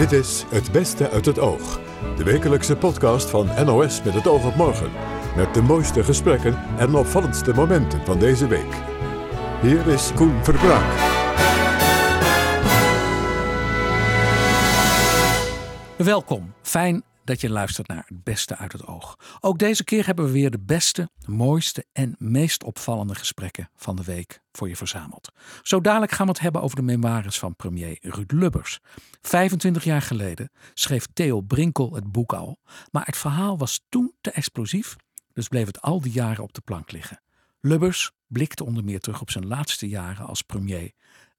Dit is Het Beste uit het Oog. De wekelijkse podcast van NOS met het oog op morgen. Met de mooiste gesprekken en opvallendste momenten van deze week. Hier is Koen Verbraak. Welkom. Fijn dat je luistert naar het beste uit het oog. Ook deze keer hebben we weer de beste, mooiste en meest opvallende gesprekken van de week voor je verzameld. Zo dadelijk gaan we het hebben over de memoires van premier Ruud Lubbers. 25 jaar geleden schreef Theo Brinkel het boek al, maar het verhaal was toen te explosief, dus bleef het al die jaren op de plank liggen. Lubbers blikte onder meer terug op zijn laatste jaren als premier.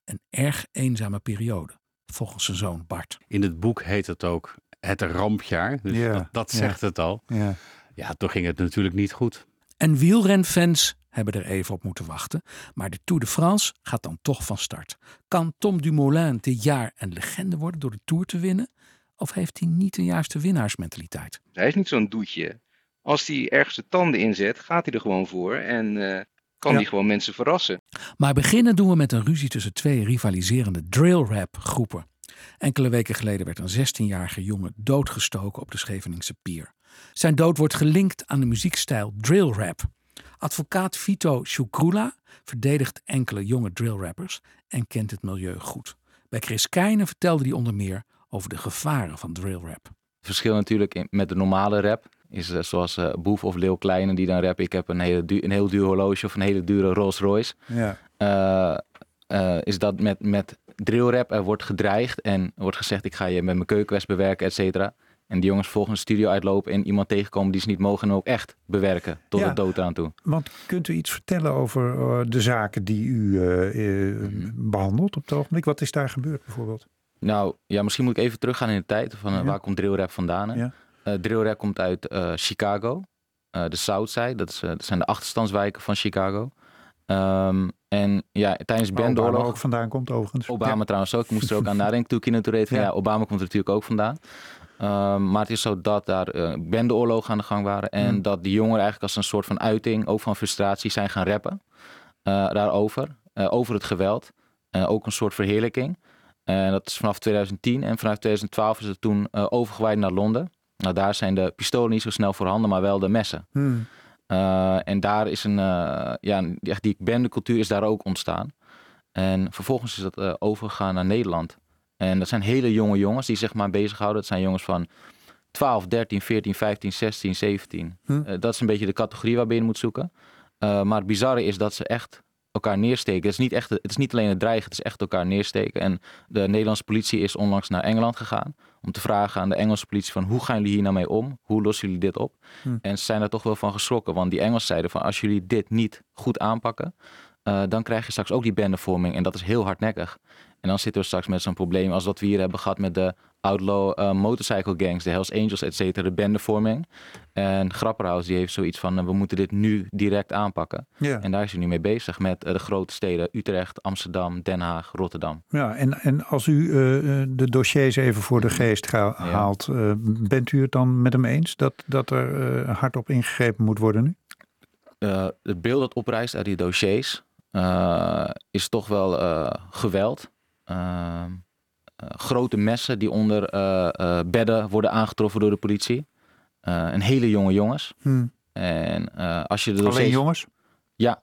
Een erg eenzame periode, volgens zijn zoon Bart. In het boek heet het ook het rampjaar. Dus Ja, dat, dat ja. zegt het al. Ja. Ja, toen ging het natuurlijk niet goed. En wielrenfans hebben er even op moeten wachten. Maar de Tour de France gaat dan toch van start. Kan Tom Dumoulin dit jaar een legende worden door de Tour te winnen? Of heeft hij niet de juiste winnaarsmentaliteit? Hij is niet zo'n doetje. Als hij ergens de tanden inzet, gaat hij er gewoon voor en eh, kan Ja. hij gewoon mensen verrassen. Maar beginnen doen we met een ruzie tussen twee rivaliserende drill rap groepen. Enkele weken geleden werd een 16-jarige jongen doodgestoken op de Scheveningse pier. Zijn dood wordt gelinkt aan de muziekstijl drill rap. Advocaat Vito Shukrula verdedigt enkele jonge drill rappers en kent het milieu goed. Bij Chris Keijnen vertelde hij onder meer over de gevaren van drill rap. Het verschil natuurlijk met de normale rap is eh, zoals eh, Boef of Leeuw Kleine die dan rappen. Ik heb een, hele du- een heel duur horloge of een hele dure Rolls Royce. Ja. Eh, eh, is dat met, met drillrap er wordt gedreigd en wordt gezegd ik ga je met mijn keukenwest bewerken, et cetera. En die jongens volgens de studio uitlopen en iemand tegenkomen die ze niet mogen en ook echt bewerken tot Ja. de dood aan toe. Want kunt u iets vertellen over eh, de zaken die u eh, behandelt op het ogenblik? Wat is daar gebeurd bijvoorbeeld? Nou ja, misschien moet ik even teruggaan in de tijd van Ja. waar komt drillrap vandaan. Ja. Drillrap komt uit Chicago, de Southside. Dat, is, dat zijn de achterstandswijken van Chicago. Ehm, en ja, tijdens Waar Obama bandoorlog... ook vandaan komt overigens. Obama Ja. trouwens ook. Ik moest er ook aan nadenken toen ik reed van Ja. ja. Obama komt er natuurlijk ook vandaan. Ehm, maar het is zo dat daar uh, bendeoorlogen aan de gang waren. En Hmm. dat die jongeren eigenlijk als een soort van uiting, ook van frustratie, zijn gaan rappen. eh, daarover. eh, over het geweld. Eh, ook een soort verheerlijking. En dat is vanaf 2010. En vanaf 2012 is het toen eh, overgewaaid naar Londen. Nou, daar zijn de pistolen niet zo snel voorhanden, maar wel de messen. Hmm. Uh, en daar is een, uh, ja, echt die bendecultuur is daar ook ontstaan. En vervolgens is dat uh, overgegaan naar Nederland. En dat zijn hele jonge jongens die zich maar bezighouden. Dat zijn jongens van 12, 13, 14, 15, 16, 17. Hm. Uh, dat is een beetje de categorie waarbij je moet zoeken. Uh, maar het bizarre is dat ze echt elkaar neersteken. Het is, niet echt, het is niet alleen het dreigen, het is echt elkaar neersteken. En de Nederlandse politie is onlangs naar Engeland gegaan om te vragen aan de Engelse politie van hoe gaan jullie hier nou mee om? Hoe lossen jullie dit op? Hm. En ze zijn daar toch wel van geschrokken, want die Engelsen zeiden van als jullie dit niet goed aanpakken, uh, dan krijg je straks ook die bendevorming en dat is heel hardnekkig. En dan zitten we straks met zo'n probleem als wat we hier hebben gehad met de outlaw uh, motorcycle gangs, de Hells Angels, et cetera, de bendevorming. En Grapperhaus die heeft zoiets van, uh, we moeten dit nu direct aanpakken. Ja. En daar is hij nu mee bezig met uh, de grote steden Utrecht, Amsterdam, Den Haag, Rotterdam. Ja, en, en als u de dossiers even voor de geest ja. haalt, bent u het dan met hem eens dat, dat er hard op ingegrepen moet worden nu? Het beeld dat oprijst uit die dossiers is toch wel geweld. Uh, grote messen die onder uh, bedden worden aangetroffen door de politie. en hele jonge jongens. Hmm. En als je de Alleen jongens? Ja,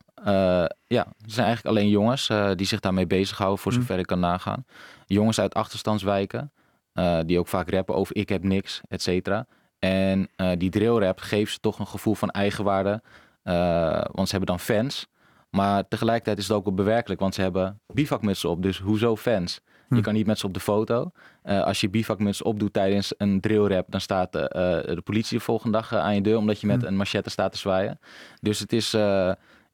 ja, het zijn eigenlijk alleen jongens die zich daarmee bezighouden, voor Hmm. zover ik kan nagaan. Jongens uit achterstandswijken, die ook vaak rappen over ik heb niks, et cetera. En die drillrap geeft ze toch een gevoel van eigenwaarde. Want ze hebben dan fans. Maar tegelijkertijd is het ook wel bewerkelijk, want ze hebben bivakmutsen op. Dus hoezo fans? Hm. Je kan niet met ze op de foto. Uh, als je bivakmuts opdoet tijdens een drillrap, dan staat uh, de politie de volgende dag aan je deur, omdat je met Hm. een machette staat te zwaaien. Dus het is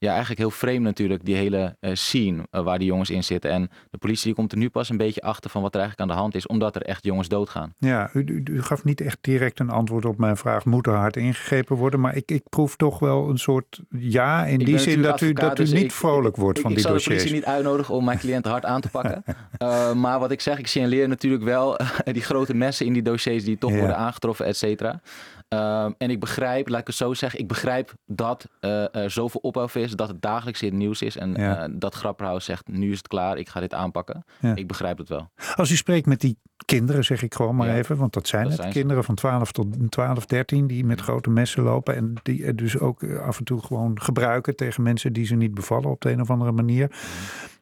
ja, eigenlijk heel vreemd natuurlijk, die hele scene waar die jongens in zitten. En de politie die komt er nu pas een beetje achter van wat er eigenlijk aan de hand is, omdat er echt jongens doodgaan. Ja, u, u, u gaf niet echt direct een antwoord op mijn vraag, moet er hard ingegrepen worden? Maar ik, ik proef toch wel een soort ja, in Ik die zin dat u, dat u dus niet ik- vrolijk wordt Ik, van ik die zal de dossiers. politie niet uitnodigen om mijn cliënten hard aan te pakken. Uh, maar wat ik zeg, ik signaleer natuurlijk wel die grote messen in die dossiers die toch Ja. worden aangetroffen, et cetera. Um, en ik begrijp, laat ik het zo zeggen, ik begrijp dat uh, er zoveel ophef is, dat het dagelijks in het nieuws is. En Ja. uh, dat Grapperhaus zegt, nu is het klaar, ik ga dit aanpakken. Ja. Ik begrijp het wel. Als u spreekt met die kinderen, zeg ik gewoon maar Ja, even, want dat zijn dat het. zijn ze. kinderen van 12 tot 12, 13 die met grote messen lopen en die er dus ook eh, af en toe gewoon gebruiken tegen mensen die ze niet bevallen op de een of andere manier.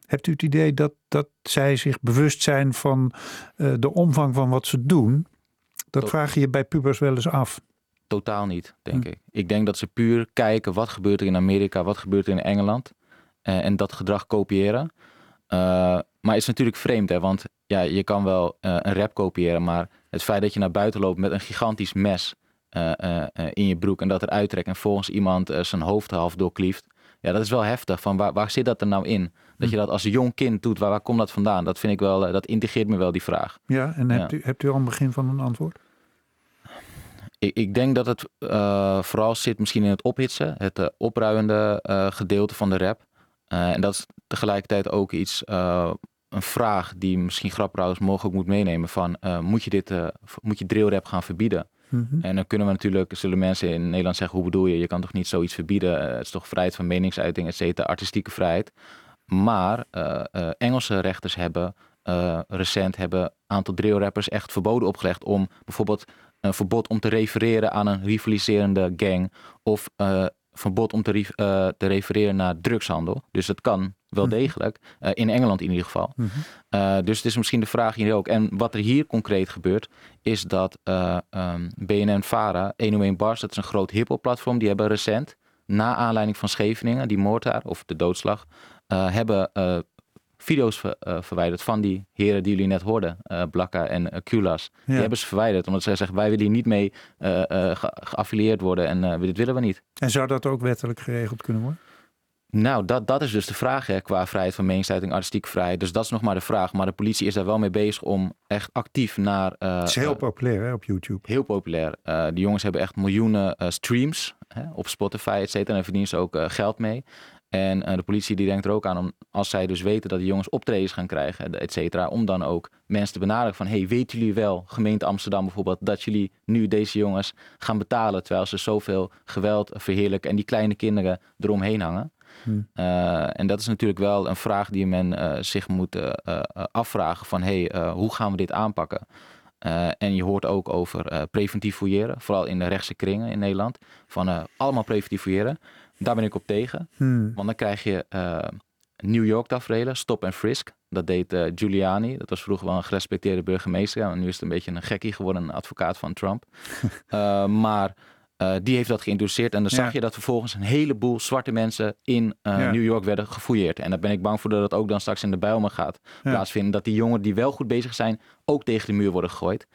Hebt u het idee dat, dat zij zich bewust zijn van eh, de omvang van wat ze doen? Dat Tot- vraag je je bij pubers wel eens af. Totaal niet, denk Hm. ik. Ik denk dat ze puur kijken wat gebeurt er in Amerika, wat gebeurt er in Engeland. eh, en dat gedrag kopiëren. Eh, maar het is natuurlijk vreemd, hè, want ja, je kan wel eh, een rap kopiëren, maar het feit dat je naar buiten loopt met een gigantisch mes in je broek en dat eruit trekt en volgens iemand zijn hoofd half doorklieft, ja, dat is wel heftig. Van waar, waar zit dat er nou in? Dat je dat als jong kind doet, waar, waar komt dat vandaan? Dat vind ik wel, dat integreert me wel die vraag. Ja, en Ja. Hebt, u, hebt u al een begin van een antwoord? Ik, ik denk dat het eh, vooral zit misschien in het ophitsen, het opruiende eh, gedeelte van de rap. En dat is tegelijkertijd ook iets, een vraag die misschien grappenhouders morgen ook moet meenemen van moet je dit, moet je drillrap gaan verbieden? Mhm. En dan kunnen we natuurlijk, zullen mensen in Nederland zeggen, hoe bedoel je? Je kan toch niet zoiets verbieden? Het is toch vrijheid van meningsuiting, et cetera, artistieke vrijheid. Maar Engelse rechters hebben recent hebben een aantal drillrappers echt verboden opgelegd om bijvoorbeeld een verbod om te refereren aan een rivaliserende gang of eh, verbod om te, eh, te refereren naar drugshandel. Dus dat kan wel Mhm. degelijk, eh, in Engeland in ieder geval. Mhm. Eh, dus het is misschien de vraag hier ook. En wat er hier concreet gebeurt, is dat eh ehm BNN-Vara, 101 Bars, dat is een groot hiphop-platform, die hebben recent, na aanleiding van Scheveningen, die moord daar, of de doodslag, eh, hebben eh, video's ver- eh, verwijderd van die heren die jullie net hoorden, eh Blakka en eh, Kulas. Die hebben ze verwijderd, omdat zij zeggen, wij willen hier niet mee ge- geaffilieerd worden en dit willen we niet. En zou dat ook wettelijk geregeld kunnen worden? Nou, dat, dat is dus de vraag hè, qua vrijheid van meningsuiting, artistieke vrijheid. Dus dat is nog maar de vraag. Maar de politie is daar wel mee bezig om echt actief naar... Het is heel populair hè, op YouTube. heel populair. Eh die jongens hebben echt miljoenen streams hè, op Spotify, et cetera. En daar verdienen ze ook geld mee. En eh, de politie die denkt er ook aan om, als zij dus weten dat die jongens optredens gaan krijgen, et cetera, om dan ook mensen te benaderen van, hey, weten jullie wel, gemeente Amsterdam bijvoorbeeld, dat jullie nu deze jongens gaan betalen, terwijl ze zoveel geweld verheerlijken en die kleine kinderen eromheen hangen. Hmm. Eh, en dat is natuurlijk wel een vraag die men eh, zich moet afvragen van, hey, hoe gaan we dit aanpakken? En je hoort ook over preventief fouilleren, vooral in de rechtse kringen in Nederland, van allemaal preventief fouilleren. Daar ben ik op tegen. Hmm. Want dan krijg je eh, New York tafereelen, stop en frisk. Dat deed eh, Giuliani. Dat was vroeger wel een gerespecteerde burgemeester. En nu is het een beetje een gekkie geworden, een advocaat van Trump. Eh, maar die heeft dat geïntroduceerd. En dan Ja. zag je dat vervolgens een heleboel zwarte mensen in Ja. New York werden gefouilleerd. En daar ben ik bang voor dat het ook dan straks in de Bijlmer gaat Ja. plaatsvinden. Dat die jongeren die wel goed bezig zijn, ook tegen de muur worden gegooid.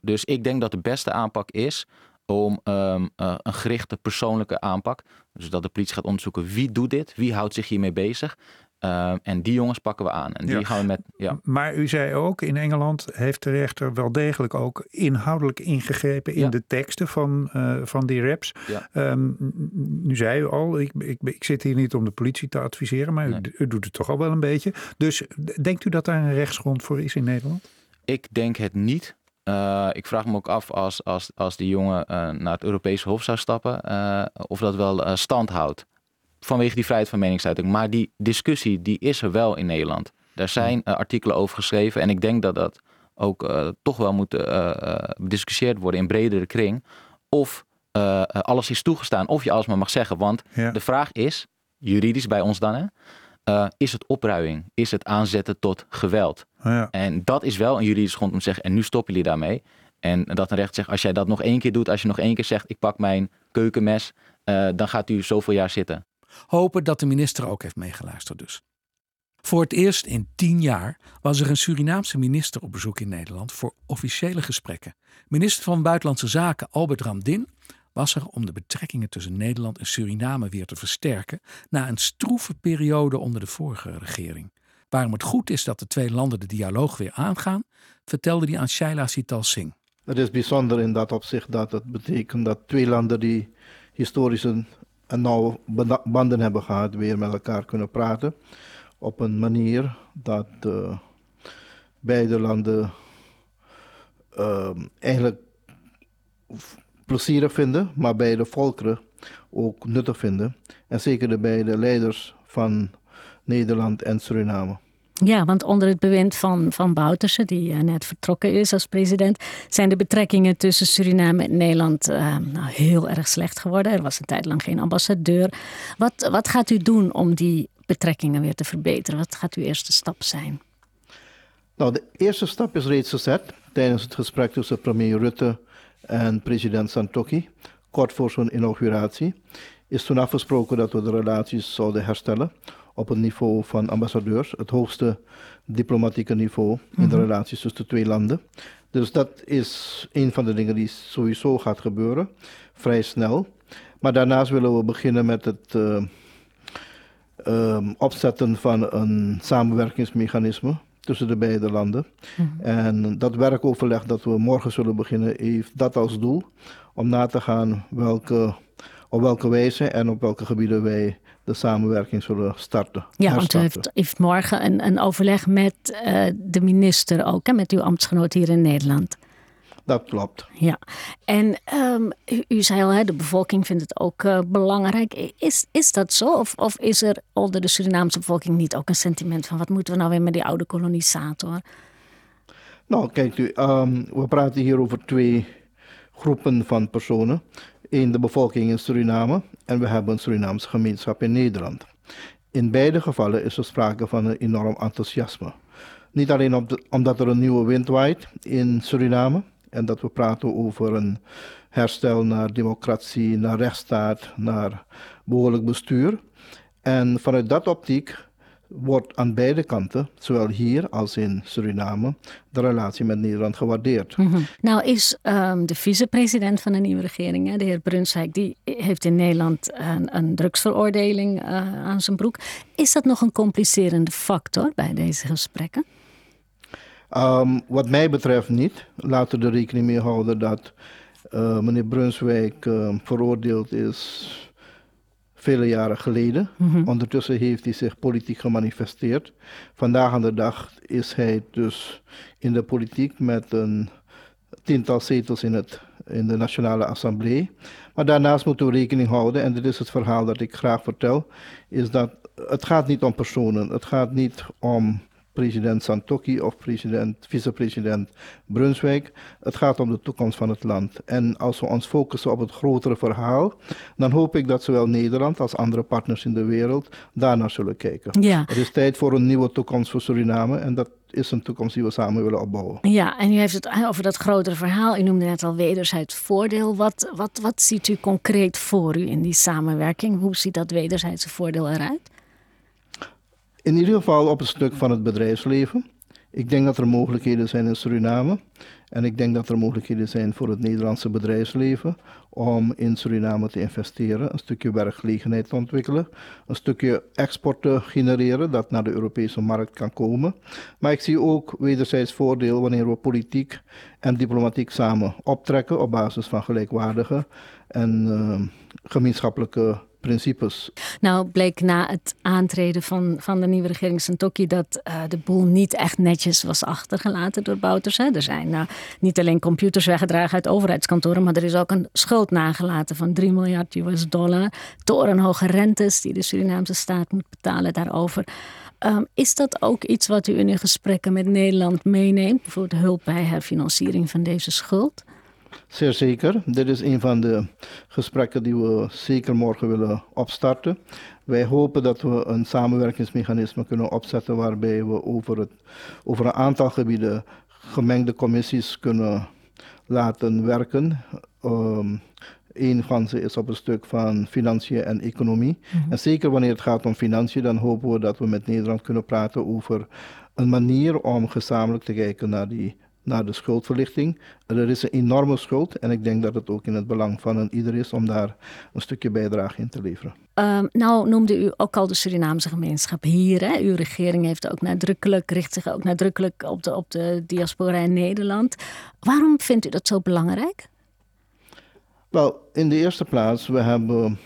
Dus ik denk dat de beste aanpak is om ehm, eh, een gerichte persoonlijke aanpak. Dus dat de politie gaat onderzoeken wie doet dit, wie houdt zich hiermee bezig. Ehm, en die jongens pakken we aan. En die Ja. gaan we met. Ja, Maar u zei ook, in Engeland heeft de rechter wel degelijk ook inhoudelijk ingegrepen in Ja. de teksten van, eh, van die raps. Ja. Ehm, nu zei u al, ik, ik, ik zit hier niet om de politie te adviseren, maar u, u doet het toch al wel een beetje. Dus denkt u dat daar een rechtsgrond voor is in Nederland? ik denk het niet. Eh, ik vraag me ook af als, als, als die jongen eh, naar het Europese Hof zou stappen, eh, of dat wel stand houdt. Vanwege die vrijheid van meningsuiting. Maar die discussie die is er wel in Nederland. Daar zijn artikelen over geschreven. En ik denk dat dat ook toch wel moet bediscussieerd worden in bredere kring. Of alles is toegestaan, of je alles maar mag zeggen. Want Ja. de vraag is, juridisch bij ons dan, hè, is het opruiing? Is het aanzetten tot geweld? Ja. En dat is wel een juridisch grond om te zeggen, en nu stoppen jullie daarmee. En dat een recht zegt, als jij dat nog één keer doet, als je nog één keer zegt, ik pak mijn keukenmes, eh, dan gaat u zoveel jaar zitten. Hopen dat de minister ook heeft meegeluisterd dus. Voor het eerst in tien jaar was er een Surinaamse minister op bezoek in Nederland voor officiële gesprekken. Minister van Buitenlandse Zaken Albert Ramdin was er om de betrekkingen tussen Nederland en Suriname weer te versterken na een stroeve periode onder de vorige regering. Waarom het goed is dat de twee landen de dialoog weer aangaan, vertelde hij aan Shaila Sital Singh. Het is bijzonder in dat opzicht dat het betekent dat twee landen die historisch een, nauwe banden hebben gehad, weer met elkaar kunnen praten. Op een manier dat eh, beide landen ehm, eigenlijk plezierig vinden, maar beide volkeren ook nuttig vinden. En zeker de beide leiders van Nederland en Suriname. Ja, want onder het bewind van, van Bouterse, die uh, net vertrokken is als president, zijn de betrekkingen tussen Suriname en Nederland uh, nou, heel erg slecht geworden. Er was een tijd lang geen ambassadeur. Wat, wat gaat u doen om die betrekkingen weer te verbeteren? Wat gaat uw eerste stap zijn? Nou, de eerste stap is reeds gezet tijdens het gesprek tussen premier Rutte en president Santokki, kort voor zijn inauguratie. Is toen afgesproken dat we de relaties zouden herstellen op het niveau van ambassadeurs, het hoogste diplomatieke niveau in de relaties tussen de twee landen. Dus dat is een van de dingen die sowieso gaat gebeuren, vrij snel. Maar daarnaast willen we beginnen met het uh, um, opzetten van een samenwerkingsmechanisme tussen de beide landen. Mm -hmm. En dat werkoverleg dat we morgen zullen beginnen, heeft dat als doel om na te gaan welke, op welke wijze en op welke gebieden wij de samenwerking zullen starten. Ja, want u heeft, heeft morgen een, een overleg met uh, de minister ook, en met uw ambtsgenoot hier in Nederland. Dat klopt. Ja, en um, u, u, zei al, hè, de bevolking vindt het ook uh, belangrijk. Is, is dat zo? Of, of is er onder de Surinaamse bevolking niet ook een sentiment van wat moeten we nou weer met die oude kolonisator? Nou, kijkt u, um, we praten hier over twee groepen van personen. Eén, de bevolking in Suriname en we hebben een Surinaamse gemeenschap in Nederland. In beide gevallen is er sprake van een enorm enthousiasme. Niet alleen omdat er een nieuwe wind waait in Suriname en dat we praten over een herstel naar democratie, naar rechtsstaat, naar behoorlijk bestuur. En vanuit dat optiek wordt aan beide kanten, zowel hier als in Suriname, de relatie met Nederland gewaardeerd. Mm -hmm. Nou is um, de vicepresident van de nieuwe regering, hè, de heer Brunswijk, die heeft in Nederland een, een drugsveroordeling uh, aan zijn broek. Is dat nog een complicerende factor bij deze gesprekken? Um, wat mij betreft niet. Laten we er rekening mee houden dat uh, meneer Brunswijk uh, veroordeeld is vele jaren geleden. Mm -hmm. Ondertussen heeft hij zich politiek gemanifesteerd. Vandaag aan de dag is hij dus in de politiek met een tiental zetels in, het, in de Nationale Assemblée. Maar daarnaast moeten we rekening houden, en dit is het verhaal dat ik graag vertel, is dat het gaat niet om personen. Het gaat niet om president Santokki of president, vicepresident Brunswijk. Het gaat om de toekomst van het land. En als we ons focussen op het grotere verhaal, dan hoop ik dat zowel Nederland als andere partners in de wereld daarnaar zullen kijken. Ja. Het is tijd voor een nieuwe toekomst voor Suriname en dat is een toekomst die we samen willen opbouwen. Ja, en u heeft het over dat grotere verhaal. U noemde net al wederzijds voordeel. Wat, wat, wat ziet u concreet voor u in die samenwerking? Hoe ziet dat wederzijdse voordeel eruit? In ieder geval op het stuk van het bedrijfsleven. Ik denk dat er mogelijkheden zijn in Suriname. En ik denk dat er mogelijkheden zijn voor het Nederlandse bedrijfsleven om in Suriname te investeren, een stukje werkgelegenheid te ontwikkelen, een stukje export te genereren dat naar de Europese markt kan komen. Maar ik zie ook wederzijds voordeel wanneer we politiek en diplomatiek samen optrekken op basis van gelijkwaardige en uh, gemeenschappelijke principes. Nou bleek na het aantreden van, van de nieuwe regering Santokki dat uh, de boel niet echt netjes was achtergelaten door Bouters. Hè. Er zijn uh, niet alleen computers weggedragen uit overheidskantoren, maar er is ook een schuld nagelaten van 3 miljard US dollar. Torenhoge rentes die de Surinaamse staat moet betalen daarover. Um, is dat ook iets wat u in uw gesprekken met Nederland meeneemt? Bijvoorbeeld hulp bij herfinanciering van deze schuld? Zeer zeker. Dit is een van de gesprekken die we zeker morgen willen opstarten. Wij hopen dat we een samenwerkingsmechanisme kunnen opzetten waarbij we over, het, over een aantal gebieden gemengde commissies kunnen laten werken. Um, een van ze is op een stuk van financiën en economie. Mm-hmm. En zeker wanneer het gaat om financiën, dan hopen we dat we met Nederland kunnen praten over een manier om gezamenlijk te kijken naar die naar de schuldverlichting. Er is een enorme schuld en ik denk dat het ook in het belang van een ieder is om daar een stukje bijdrage in te leveren. Um, nou noemde u ook al de Surinaamse gemeenschap hier. Hè? Uw regering heeft ook nadrukkelijk, richt zich ook nadrukkelijk op de, op de diaspora in Nederland. Waarom vindt u dat zo belangrijk? Wel, in de eerste plaats, we hebben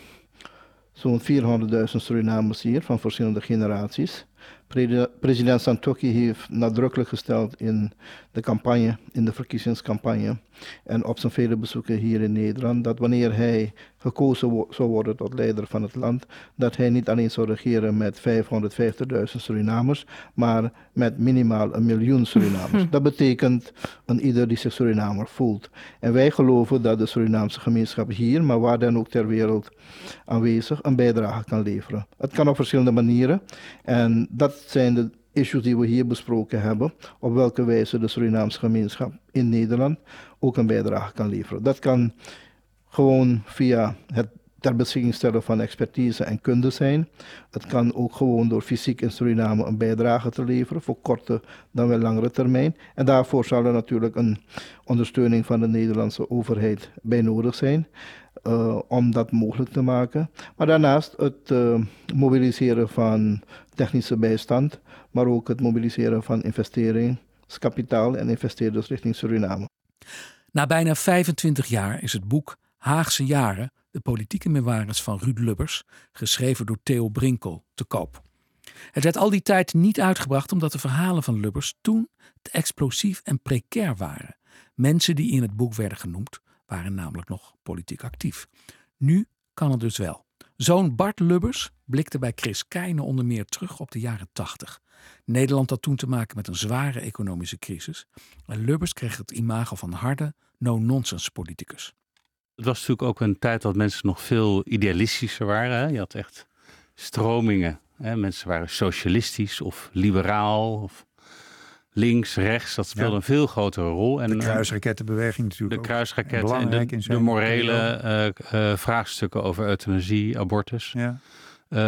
zo'n 400.000 Surinamers hier van verschillende generaties. Pre- President Santokki heeft nadrukkelijk gesteld in de campagne, in de verkiezingscampagne en op zijn vele bezoeken hier in Nederland, dat wanneer hij gekozen wo- zou worden tot leider van het land, dat hij niet alleen zou regeren met 550.000 Surinamers, maar met minimaal een miljoen Surinamers. Dat betekent een ieder die zich Surinamer voelt. En wij geloven dat de Surinaamse gemeenschap hier, maar waar dan ook ter wereld aanwezig, een bijdrage kan leveren. Het kan op verschillende manieren. En dat zijn de issues die we hier besproken hebben. Op welke wijze de Surinaamse gemeenschap in Nederland ook een bijdrage kan leveren. Dat kan gewoon via het ter beschikking stellen van expertise en kunde zijn. Het kan ook gewoon door fysiek in Suriname een bijdrage te leveren, voor korte dan wel langere termijn. En daarvoor zal er natuurlijk een ondersteuning van de Nederlandse overheid bij nodig zijn. eh, om dat mogelijk te maken. Maar daarnaast het eh, mobiliseren van technische bijstand, maar ook het mobiliseren van investeringskapitaal en investeerders richting Suriname. Na bijna 25 jaar is het boek Haagse Jaren, de politieke memoires van Ruud Lubbers, geschreven door Theo Brinkel, te koop. Het werd al die tijd niet uitgebracht omdat de verhalen van Lubbers toen te explosief en precair waren. Mensen die in het boek werden genoemd, waren namelijk nog politiek actief. Nu kan het dus wel. Zoon Bart Lubbers blikte bij Chris Keijne onder meer terug op de jaren 80. Nederland had toen te maken met een zware economische crisis. En Lubbers kreeg het imago van harde, no-nonsense politicus. Het was natuurlijk ook een tijd dat mensen nog veel idealistischer waren. Hè? Je had echt stromingen. Hè? Mensen waren socialistisch of liberaal of links, rechts. Dat speelde Ja. een veel grotere rol. En, De eh, kruisrakettenbeweging natuurlijk de kruisraketten en de, morele eh, eh, vraagstukken over euthanasie, abortus. Ja.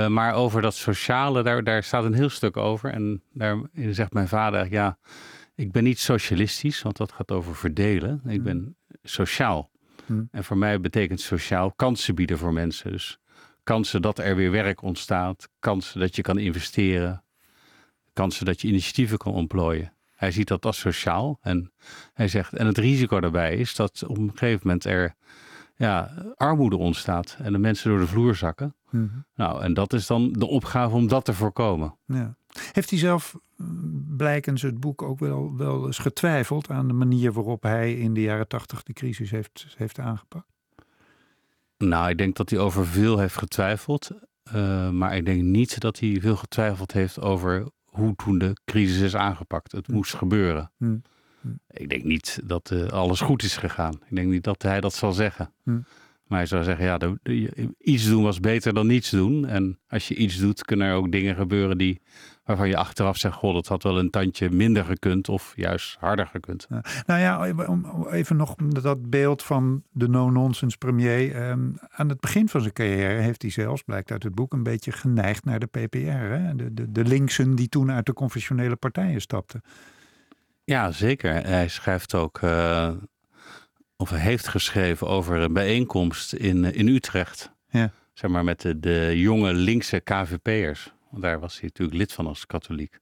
Maar over dat sociale, daar, daar staat een heel stuk over. En daarin zegt mijn vader, ja, ik ben niet socialistisch, want dat gaat over verdelen. Ik ben sociaal. Hmm. En voor mij betekent sociaal kansen bieden voor mensen. Dus kansen dat er weer werk ontstaat, kansen dat je kan investeren, kansen dat je initiatieven kan ontplooien. Hij ziet dat als sociaal. En hij zegt, en het risico daarbij is dat op een gegeven moment er ja, armoede ontstaat en de mensen door de vloer zakken. Mhm. Nou, en dat is dan de opgave om dat te voorkomen. Ja. Heeft hij zelf, mm, blijkens het boek, ook wel, wel eens getwijfeld aan de manier waarop hij in de jaren tachtig de crisis heeft, heeft aangepakt? Nou, ik denk dat hij over veel heeft getwijfeld. eh, maar ik denk niet dat hij veel getwijfeld heeft over hoe toen de crisis is aangepakt. Het moest gebeuren. Hm. Ik denk niet dat eh, alles goed is gegaan. Ik denk niet dat hij dat zal zeggen. Hm. Maar hij zou zeggen, ja, de- de- iets doen was beter dan niets doen. En als je iets doet, kunnen er ook dingen gebeuren die, waarvan je achteraf zegt, goh, dat had wel een tandje minder gekund of juist harder gekund. Nou ja, om- even nog dat beeld van de no-nonsense premier. ehm, aan het begin van zijn carrière heeft hij zelfs, blijkt uit het boek, een beetje geneigd naar de PPR. Hè? De, de, de linksen die toen uit de conventionele partijen stapten. Ja, zeker. Hij schrijft ook, eh, of hij heeft geschreven over een bijeenkomst in, in Utrecht. Ja. Zeg maar met de, de jonge linkse KVP'ers. Want daar was hij natuurlijk lid van als katholiek.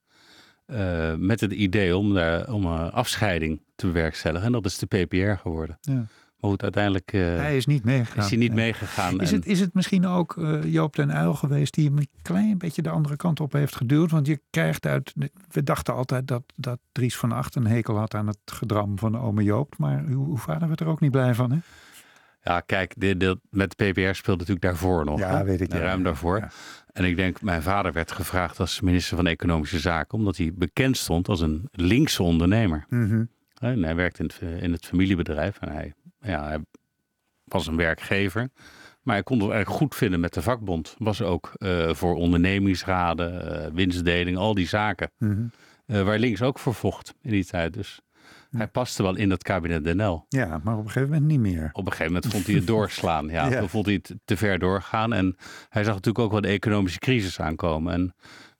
Eh, met het idee om, daar, om een afscheiding te bewerkstelligen. En dat is de PPR geworden. Ja. Maar goed, uiteindelijk eh, hij is niet meegegaan. is hij niet Nee. meegegaan. Is En- het, is het misschien ook eh, Joop den Uyl geweest die hem een klein beetje de andere kant op heeft geduwd? Want je krijgt uit. We dachten altijd dat, dat Dries van Acht een hekel had aan het gedram van ome Joop. Maar uw, uw vader werd er ook niet blij van, hè? Ja, kijk, dit, dit- met de PPR speelde natuurlijk daarvoor nog. Ja, hè? weet ik, ja. Ruim daarvoor. En ik denk, mijn vader werd gevraagd als minister van Economische Zaken, omdat hij bekend stond als een linkse ondernemer. Mhm. En hij werkte in het, in het familiebedrijf en hij, ja, hij was een werkgever. Maar hij kon het eigenlijk goed vinden met de vakbond. Was ook eh, voor ondernemingsraden, eh, winstdeling, al die zaken. Mhm. eh, waar links ook voor vocht in die tijd. Dus hij paste wel in dat kabinet Den Ja, maar op een gegeven moment niet meer. op een gegeven moment vond hij het doorslaan. Ja, Ja. Toen vond hij het te ver doorgaan. En hij zag natuurlijk ook wel de economische crisis aankomen. En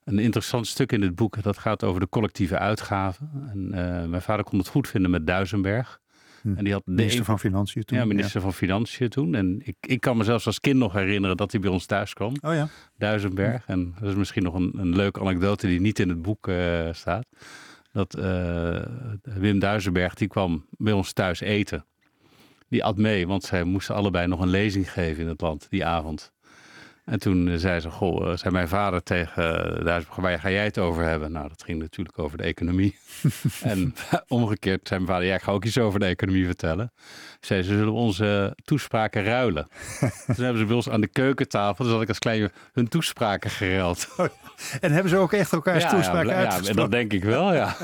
een interessant stuk in dit boek, dat gaat over de collectieve uitgaven. En, eh, mijn vader kon het goed vinden met Duisenberg. Hm. En die had de Minister een- van Financiën toen. ja, minister van Financiën toen. En ik, ik kan me zelfs als kind nog herinneren dat hij bij ons thuis kwam. Oh ja. Duisenberg. En dat is misschien nog een, een leuke anekdote die niet in het boek eh, staat. Dat eh, Wim Duisenberg, die kwam bij ons thuis eten. Die at mee, want zij moesten allebei nog een lezing geven in het land die avond. En toen eh, zei ze, goh, eh, zei mijn vader tegen uh, daar, waar ga jij het over hebben? Nou, dat ging natuurlijk over de economie. en omgekeerd zei mijn vader, ja, ik ga ook iets over de economie vertellen. Zei ze, zullen onze toespraken ruilen? toen hebben ze bij ons aan de keukentafel, dus had ik als klein hun toespraken geruild. en hebben ze ook echt elkaars ja, toespraken ja, uitgesproken? Ja, dat denk ik wel, ja.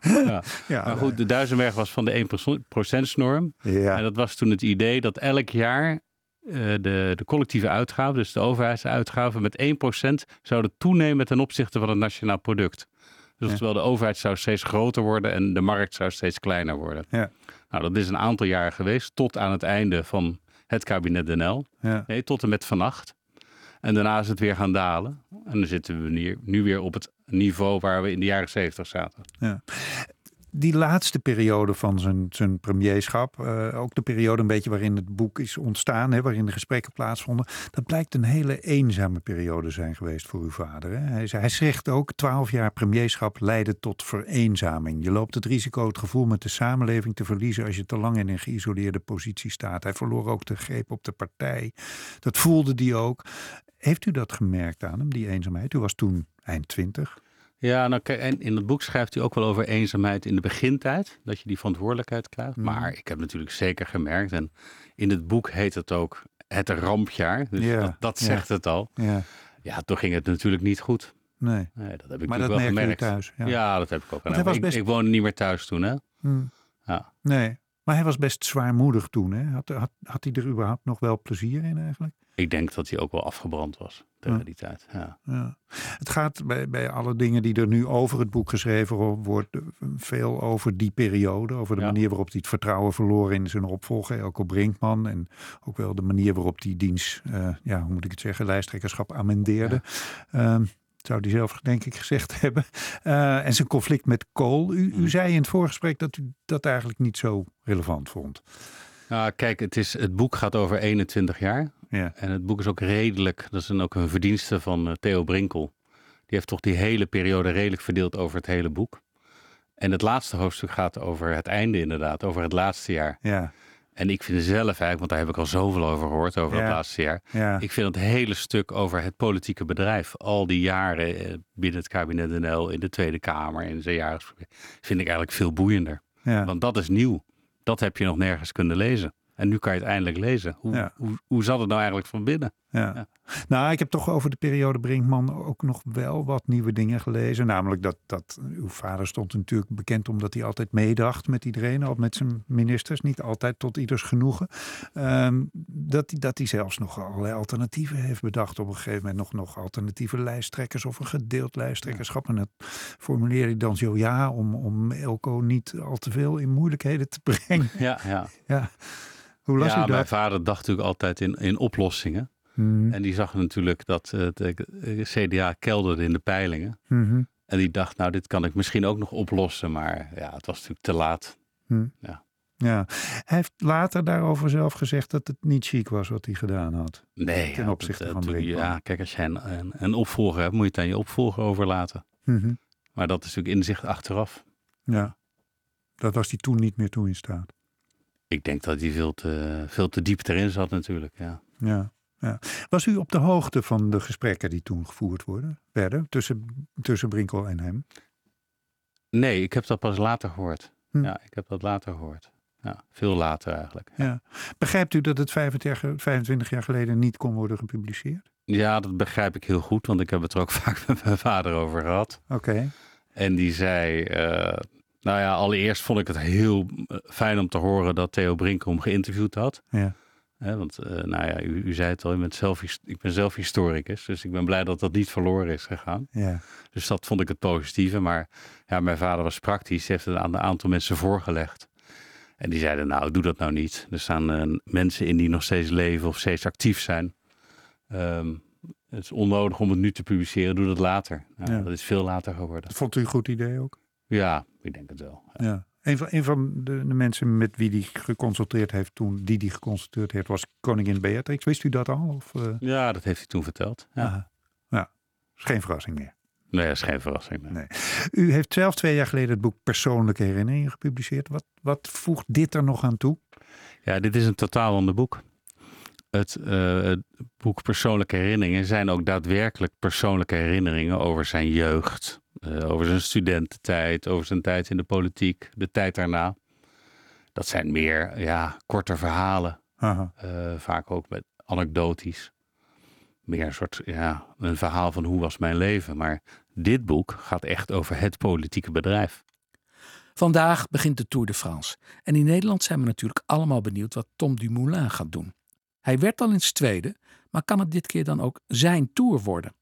ja. ja. Maar goed, de Duizenberg was van de 1%-norm. Ja. En dat was toen het idee dat elk jaar de, de collectieve uitgaven, dus de overheidsuitgaven, met 1% zouden toenemen ten opzichte van het nationaal product. Dus terwijl de overheid zou steeds groter worden en de markt zou steeds kleiner worden. Ja. Nou, dat is een aantal jaar geweest, tot aan het einde van het kabinet Den Ja. Nee, tot en met vannacht. En daarna is het weer gaan dalen. En dan zitten we nu, nu weer op het niveau waar we in de jaren zeventig zaten. Ja die laatste periode van zijn, zijn premierschap, uh, ook de periode een beetje waarin het boek is ontstaan, hè, waarin de gesprekken plaatsvonden, dat blijkt een hele eenzame periode zijn geweest voor uw vader. Hè. Hij, hij zegt ook, twaalf jaar premierschap leidde tot vereenzaming. Je loopt het risico het gevoel met de samenleving te verliezen als je te lang in een geïsoleerde positie staat. Hij verloor ook de greep op de partij. Dat voelde die ook. Heeft u dat gemerkt aan hem, die eenzaamheid? U was toen eind twintig. Ja, nou, en in het boek schrijft hij ook wel over eenzaamheid in de begintijd. Dat je die verantwoordelijkheid krijgt. Mhm. Maar ik heb natuurlijk zeker gemerkt. En in het boek heet het ook het rampjaar. Dus dat, dat, zegt het al. Ja. ja, toen ging het natuurlijk niet goed. Nee. nee dat heb ik maar dat wel gemerkt. thuis. Ja. ja. dat heb ik ook. Ik, best... ik woonde niet meer thuis toen, hè? Hmm. Ja. Nee, maar hij was best zwaarmoedig toen, hè? Had, had, had hij er überhaupt nog wel plezier in eigenlijk? Ik denk dat hij ook wel afgebrand was tegen die tijd. Ja. ja. Het gaat bij, bij alle dingen die er nu over het boek geschreven worden, veel over die periode. Over de manier waarop hij het vertrouwen verloor in zijn opvolger, Elko Brinkman. En ook wel de manier waarop die dienst, uh, ja, hoe moet ik het zeggen, lijsttrekkerschap amendeerde. Ehm, zou hij zelf denk ik gezegd hebben. Uh, en zijn conflict met Kool. U, u mm. zei in het voorgesprek dat u dat eigenlijk niet zo relevant vond. Nou, kijk, het, is, het boek gaat over 21 jaar. Ja. En het boek is ook redelijk, dat is ook een verdienste van uh, Theo Brinkel. Die heeft toch die hele periode redelijk verdeeld over het hele boek. En het laatste hoofdstuk gaat over het einde inderdaad, over het laatste jaar. Ja. En ik vind zelf eigenlijk, want daar heb ik al zoveel over gehoord over het laatste jaar. Ja. Ik vind het hele stuk over het politieke bedrijf, al die jaren eh, binnen het kabinet NL, in de Tweede Kamer, in zijn jaren, vind ik eigenlijk veel boeiender. Ja. Want dat is nieuw. Dat heb je nog nergens kunnen lezen. En nu kan je het eindelijk lezen. Hoe, hoe, hoe zat het nou eigenlijk van binnen? Ja. Nou, ik heb toch over de periode Brinkman ook nog wel wat nieuwe dingen gelezen. Namelijk dat, dat uw vader stond natuurlijk bekend omdat hij altijd meedacht met iedereen, ook met zijn ministers. Niet altijd tot ieders genoegen. Um, dat, dat hij zelfs nog allerlei alternatieven heeft bedacht. Op een gegeven moment nog, nog alternatieve lijsttrekkers of een gedeeld lijsttrekkerschap. En dat formuleerde hij dan zo ja, om, om Elko niet al te veel in moeilijkheden te brengen. Ja, ja. ja. Hoe las ja, u dat? Mijn vader dacht natuurlijk altijd in, in oplossingen. Mhm. En die zag natuurlijk dat uh, de CDA kelderde in de peilingen. Mhm. En die dacht, nou, dit kan ik misschien ook nog oplossen. Maar ja, het was natuurlijk te laat. Mhm. Ja. Ja, hij heeft later daarover zelf gezegd dat het niet chic was wat hij gedaan had. Nee, ten opzichte dat, van Brinkman. Ja, kijk, als je een, een, een, opvolger hebt, moet je het aan je opvolger overlaten. Maar dat is natuurlijk inzicht achteraf. Ja, dat was hij toen niet meer toe in staat. Ik denk dat hij veel te, veel te diep erin zat natuurlijk, ja. Ja. Ja. Was u op de hoogte van de gesprekken die toen gevoerd worden, werden tussen, tussen Brinkel en hem? Nee, ik heb dat pas later gehoord. Hm. Ja, ik heb dat later gehoord. Ja, veel later eigenlijk. Ja. Begrijpt u dat het 25 jaar geleden niet kon worden gepubliceerd? Ja, dat begrijp ik heel goed, want ik heb het er ook vaak met mijn vader over gehad. Oké. En die zei, uh, nou ja, allereerst vond ik het heel eh, fijn om te horen dat Theo Brinkel hem geïnterviewd had. Ja want uh, nou ja, u, u, zei het al, bent zelf, ik ben zelf historicus, dus ik ben blij dat dat niet verloren is gegaan. Ja. Dus dat vond ik het positieve. Maar ja, mijn vader was praktisch, heeft het aan een aantal mensen voorgelegd. En die zeiden, nou, doe dat nou niet. Er staan uh, mensen in die nog steeds leven of steeds actief zijn. Um, het is onnodig om het nu te publiceren, doe dat later. Nou, ja. Dat is veel later geworden. Vond u een goed idee ook? Ja, ik denk het wel. ja. Een van, een van de, de, mensen met wie hij geconsulteerd heeft toen, die die geconsulteerd heeft, was koningin Beatrix. Wist u dat al? Of, uh... Ja, dat heeft hij toen verteld. Ja. ja, is geen verrassing meer. Nee, dat is geen verrassing meer. Nee. U heeft zelf twee jaar geleden het boek Persoonlijke Herinneringen gepubliceerd. Wat, wat voegt dit er nog aan toe? Ja, dit is een totaal ander boek. het, eh, het boek Persoonlijke Herinneringen zijn ook daadwerkelijk persoonlijke herinneringen over zijn jeugd, eh, over zijn studententijd, over zijn tijd in de politiek, de tijd daarna. Dat zijn meer ja, korte verhalen, eh, vaak ook met anekdotisch. Meer een soort ja, een verhaal van hoe was mijn leven. Maar dit boek gaat echt over het politieke bedrijf. Vandaag begint de Tour de France. En in Nederland zijn we natuurlijk allemaal benieuwd wat Tom Dumoulin gaat doen. Hij werd al eens tweede, maar kan het dit keer dan ook zijn Tour worden?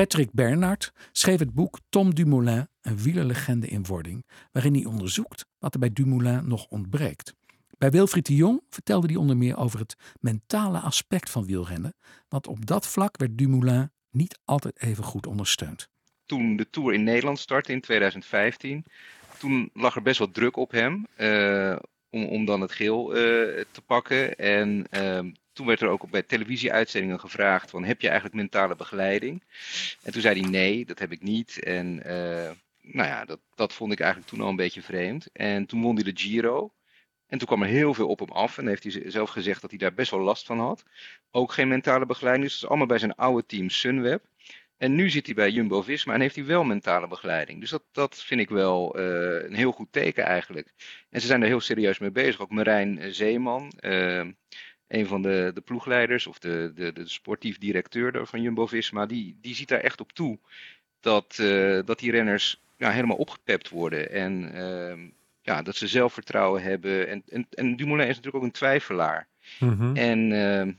Patrick Bernhard schreef het boek Tom Dumoulin, een wielerlegende in wording, waarin hij onderzoekt wat er bij Dumoulin nog ontbreekt. Bij Wilfried de Jong vertelde hij onder meer over het mentale aspect van wielrennen, want op dat vlak werd Dumoulin niet altijd even goed ondersteund. Toen de Tour in Nederland startte in 2015, toen lag er best wel druk op hem eh, om, om dan het geel eh, te pakken. En ehm, toen werd er ook bij televisieuitzendingen gevraagd van heb je eigenlijk mentale begeleiding? En toen zei hij nee, dat heb ik niet. En eh, nou ja, dat, dat vond ik eigenlijk toen al een beetje vreemd. En toen won hij de Giro. En toen kwam er heel veel op hem af. En heeft hij zelf gezegd dat hij daar best wel last van had. Ook geen mentale begeleiding. Dus dat is allemaal bij zijn oude team Sunweb. En nu zit hij bij Jumbo Visma en heeft hij wel mentale begeleiding. Dus dat, dat vind ik wel eh, een heel goed teken eigenlijk. En ze zijn er heel serieus mee bezig. Ook Marijn Zeeman, eh, een van de, de ploegleiders of de, de, de sportief directeur van Jumbo Visma, die, die ziet daar echt op toe dat, eh, dat die renners ja, helemaal opgepept worden. En ehm, ja, dat ze zelfvertrouwen hebben. En, en, en Dumoulin is natuurlijk ook een twijfelaar. Mhm. En ehm,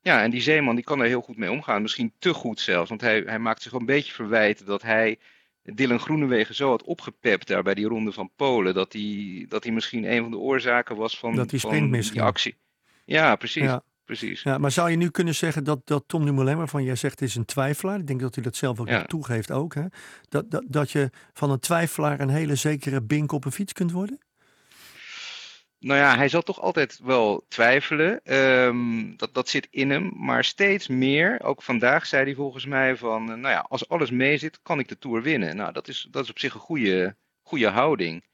ja, en die zeeman die kan daar heel goed mee omgaan. Misschien te goed zelfs. Want hij, hij maakt zich een beetje verwijten dat hij Dylan Groenewegen zo had opgepept daar bij die ronde van Polen. Dat hij, dat hij misschien een van de oorzaken was van, Dat die van die actie. Ja, precies. Ja. precies. Ja, maar zou je nu kunnen zeggen dat, dat Tom Dumoulin, waarvan jij zegt is een twijfelaar, ik denk dat hij dat zelf ook Ja. toegeeft ook, hè? Dat, dat, dat je van een twijfelaar een hele zekere bink op een fiets kunt worden? Nou ja, hij zal toch altijd wel twijfelen. Ehm, dat, dat zit in hem. Maar steeds meer, ook vandaag zei hij volgens mij van, eh, nou ja, als alles meezit, kan ik de Tour winnen. Nou, dat is, dat is op zich een goede, goede houding.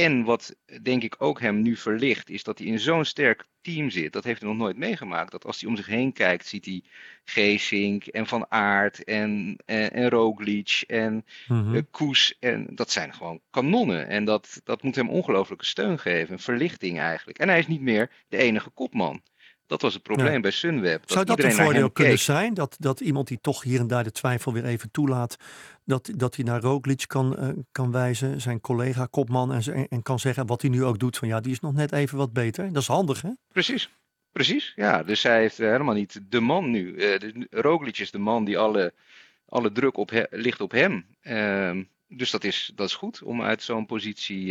En wat denk ik ook hem nu verlicht, is dat hij in zo'n sterk team zit. Dat heeft hij nog nooit meegemaakt. Dat als hij om zich heen kijkt, ziet hij Geesink en Van Aert en, en, en Roglic en eh, Koes. En dat zijn gewoon kanonnen. En dat, dat moet hem ongelooflijke steun geven. Een verlichting eigenlijk. En hij is niet meer de enige kopman. Dat was het probleem Ja. bij Sunweb. Zou dat een voordeel kunnen zijn? Dat, dat iemand die toch hier en daar de twijfel weer even toelaat, dat, dat hij naar Roglic kan, eh, kan wijzen, zijn collega, kopman, en, en kan zeggen wat hij nu ook doet, van ja, die is nog net even wat beter. Dat is handig, hè? Precies. Precies, ja. Dus hij heeft eh, helemaal niet de man nu. Dus Roglic is de man die alle, alle druk op he- ligt op hem. Ehm, dus dat is, dat is goed om uit zo'n positie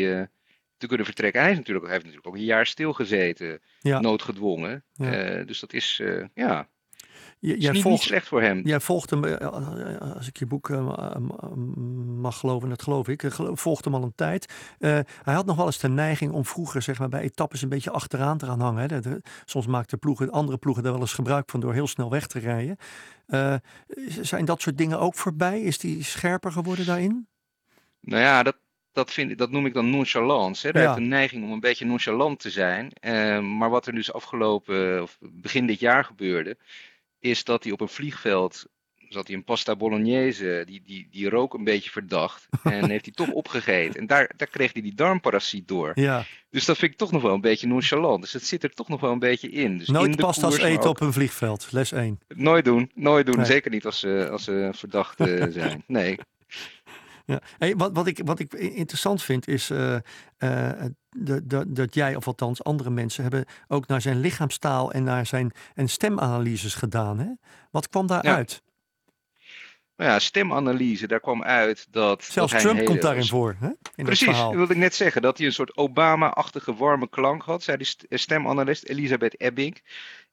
te kunnen vertrekken. Hij, is natuurlijk, hij heeft natuurlijk ook een jaar stilgezeten, Ja. noodgedwongen. Ja. Dus dat is, ja, J- is niet, niet slecht voor hem. Jij volgt hem, eh, als ik je boek eh, mag geloven, en dat geloof ik, eh, volgt hem al een tijd. Eh, hij had nog wel eens de neiging om vroeger zeg maar, bij etappes een beetje achteraan te gaan hangen. Hè. Eh, soms maakten ploegen, andere ploegen daar wel eens gebruik van door heel snel weg te rijden. Eh, zijn dat soort dingen ook voorbij? Is die scherper geworden daarin? Nou ja, dat, dat, vind, ik- dat noem ik dan nonchalance. Hè. Hij Ja. heeft een neiging om een beetje nonchalant te zijn. Eh, maar wat er dus afgelopen, of begin dit jaar gebeurde, is dat hij op een vliegveld zat hij een pasta bolognese, die, die, die rook een beetje verdacht. En heeft hij toch opgegeten. En daar, daar kreeg hij die darmparasiet door. Ja, Dus dat vind ik toch nog wel een beetje nonchalant. Dus het zit er toch nog wel een beetje in. Dus in nooit de pasta's koers, eten ook- op een vliegveld, les 1. Nooit doen, nooit doen. Nee. Zeker niet als ze, als ze verdacht eh, zijn. Nee. Ja. Hey, wat, wat, ik, wat ik interessant vind is eh, eh, de, de, dat jij, of althans andere mensen, hebben ook naar zijn lichaamstaal en naar zijn en stemanalyses gedaan. Hè? Wat kwam daaruit? Nou ja, stemanalyse, daar kwam uit dat. Zelfs dat Trump komt daarin voor. Hè? In Precies, dat wilde ik net zeggen. Dat hij een soort Obama-achtige warme klank had, zei de eh, stemanalist Elisabeth Ebbing.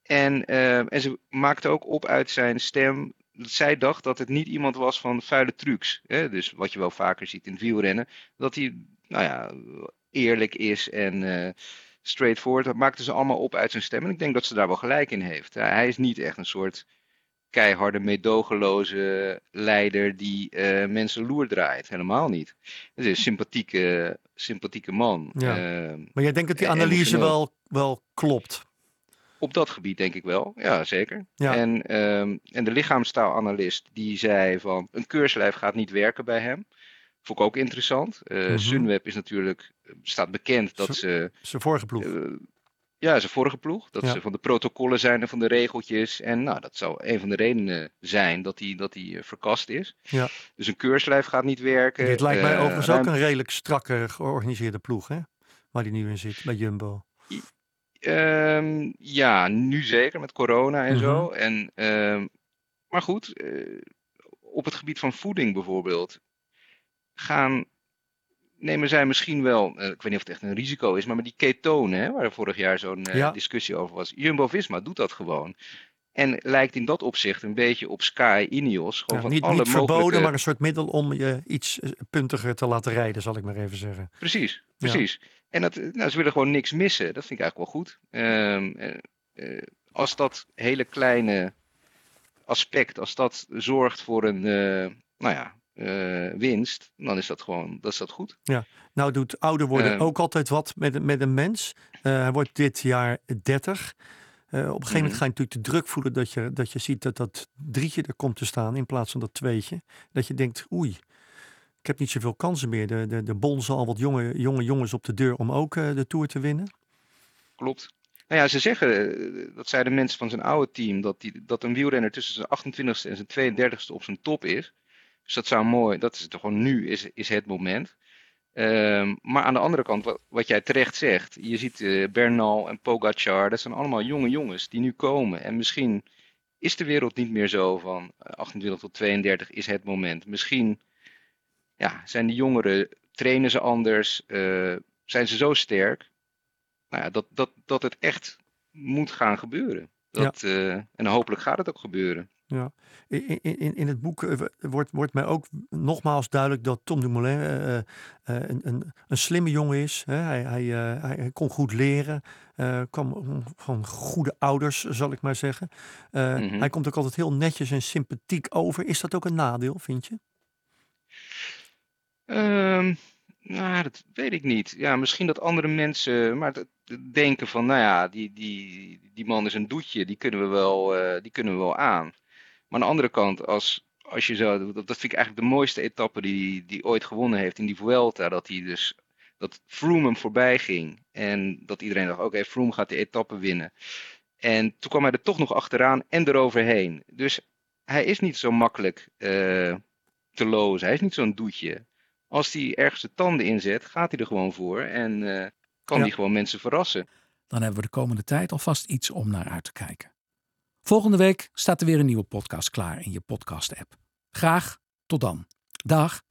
En, en ze maakte ook op uit zijn stem. Zij dacht dat het niet iemand was van vuile trucs. Hè? Dus wat je wel vaker ziet in wielrennen. Dat hij, nou ja, eerlijk is en eh, straightforward. Dat maakten ze allemaal op uit zijn stem. En ik denk dat ze daar wel gelijk in heeft. Hij is niet echt een soort keiharde, meedogenloze leider die eh, mensen loer draait. Helemaal niet. Het is een sympathieke, sympathieke man. Ja. Eh, Maar jij denkt dat die analyse emotioneel. wel, wel klopt? Op dat gebied denk ik wel, ja zeker. Ja. En, ehm, en de lichaamstaalanalist die zei van een keurslijf gaat niet werken bij hem. Vond ik ook interessant. Eh Mhm. Sunweb is natuurlijk, staat bekend dat ze Zijn vorige ploeg. eh, ja, zijn vorige ploeg. Dat Ja. ze van de protocollen zijn en van de regeltjes. En nou, dat zou een van de redenen zijn dat hij dat hij, eh, verkast is. Ja. Dus een keurslijf gaat niet werken. Dit lijkt mij overigens ruim- ook een redelijk strakke georganiseerde ploeg, hè? Waar die nu in zit, bij Jumbo. Ehm, ja, nu zeker met corona en Mhm. zo. En, ehm, maar goed, eh, op het gebied van voeding bijvoorbeeld, gaan, nemen zij misschien wel, eh, ik weet niet of het echt een risico is, maar met die ketonen, hè, waar er vorig jaar zo'n eh, Ja. discussie over was. Jumbo-Visma doet dat gewoon. En lijkt in dat opzicht een beetje op Sky Ineos. Gewoon Ja, van niet alle niet verboden, mogelijke... maar een soort middel om je iets puntiger te laten rijden, zal ik maar even zeggen. Precies, Ja. En dat, nou, ze willen gewoon niks missen. Dat vind ik eigenlijk wel goed. Ehm, eh, eh, als dat hele kleine aspect, als dat zorgt voor een, eh, nou ja, winst, dan is dat gewoon, dat is dat goed. Nou doet ouder worden Ehm. ook altijd wat met, een- met een mens. Hij wordt dit jaar 30. Eh, op een gegeven moment Mhm. ga je natuurlijk de druk voelen dat je, dat je ziet dat dat drietje er komt te staan in plaats van dat tweetje. Dat je denkt, oei, ik heb niet zoveel kansen meer. De, de, de bonzen al wat jonge, jonge jongens op de deur om ook eh, de Tour te winnen. Klopt. Nou ja, ze zeggen, eh, dat zeiden mensen van zijn oude team, dat, die, dat een wielrenner tussen zijn 28ste en zijn 32ste op zijn top is. Dus dat zou mooi, dat is toch gewoon nu, is, is het moment. Ehm, maar aan de andere kant, wat, wat jij terecht zegt, je ziet eh, Bernal en Pogacar, dat zijn allemaal jonge jongens die nu komen. En misschien is de wereld niet meer zo van eh, 28 tot 32 is het moment. Misschien ja, zijn die jongeren, trainen ze anders, eh, zijn ze zo sterk nou ja, dat, dat, dat het echt moet gaan gebeuren. Dat, eh, en hopelijk gaat het ook gebeuren. In, in, in het boek eh, wordt, wordt mij ook nogmaals duidelijk dat Tom Dumoulin eh, een, een, een slimme jongen is. Hè? Hij, hij, hij, kon goed leren, kwam van goede ouders, zal ik maar zeggen. Mhm. Hij komt ook altijd heel netjes en sympathiek over. Is dat ook een nadeel, vind je? Ehm, nou, dat weet ik niet. Ja, misschien dat andere mensen maar denken van, nou ja, die, die, die man is een doetje, die kunnen we wel, eh, die kunnen we wel aan. Maar aan de andere kant, als, als je zo, dat, dat vind ik eigenlijk de mooiste etappe die die ooit gewonnen heeft in die Vuelta, dat hij dus, dat Froome hem voorbij ging en dat iedereen dacht, oké, Froome gaat die etappe winnen. En toen kwam hij er toch nog achteraan en eroverheen. Dus hij is niet zo makkelijk eh, te lozen. Hij is niet zo'n doetje. Als hij ergens de tanden inzet, gaat hij er gewoon voor. En eh, kan Ja. hij gewoon mensen verrassen. Dan hebben we de komende tijd alvast iets om naar uit te kijken. Volgende week staat er weer een nieuwe podcast klaar in je podcast-app. Graag tot dan. Dag.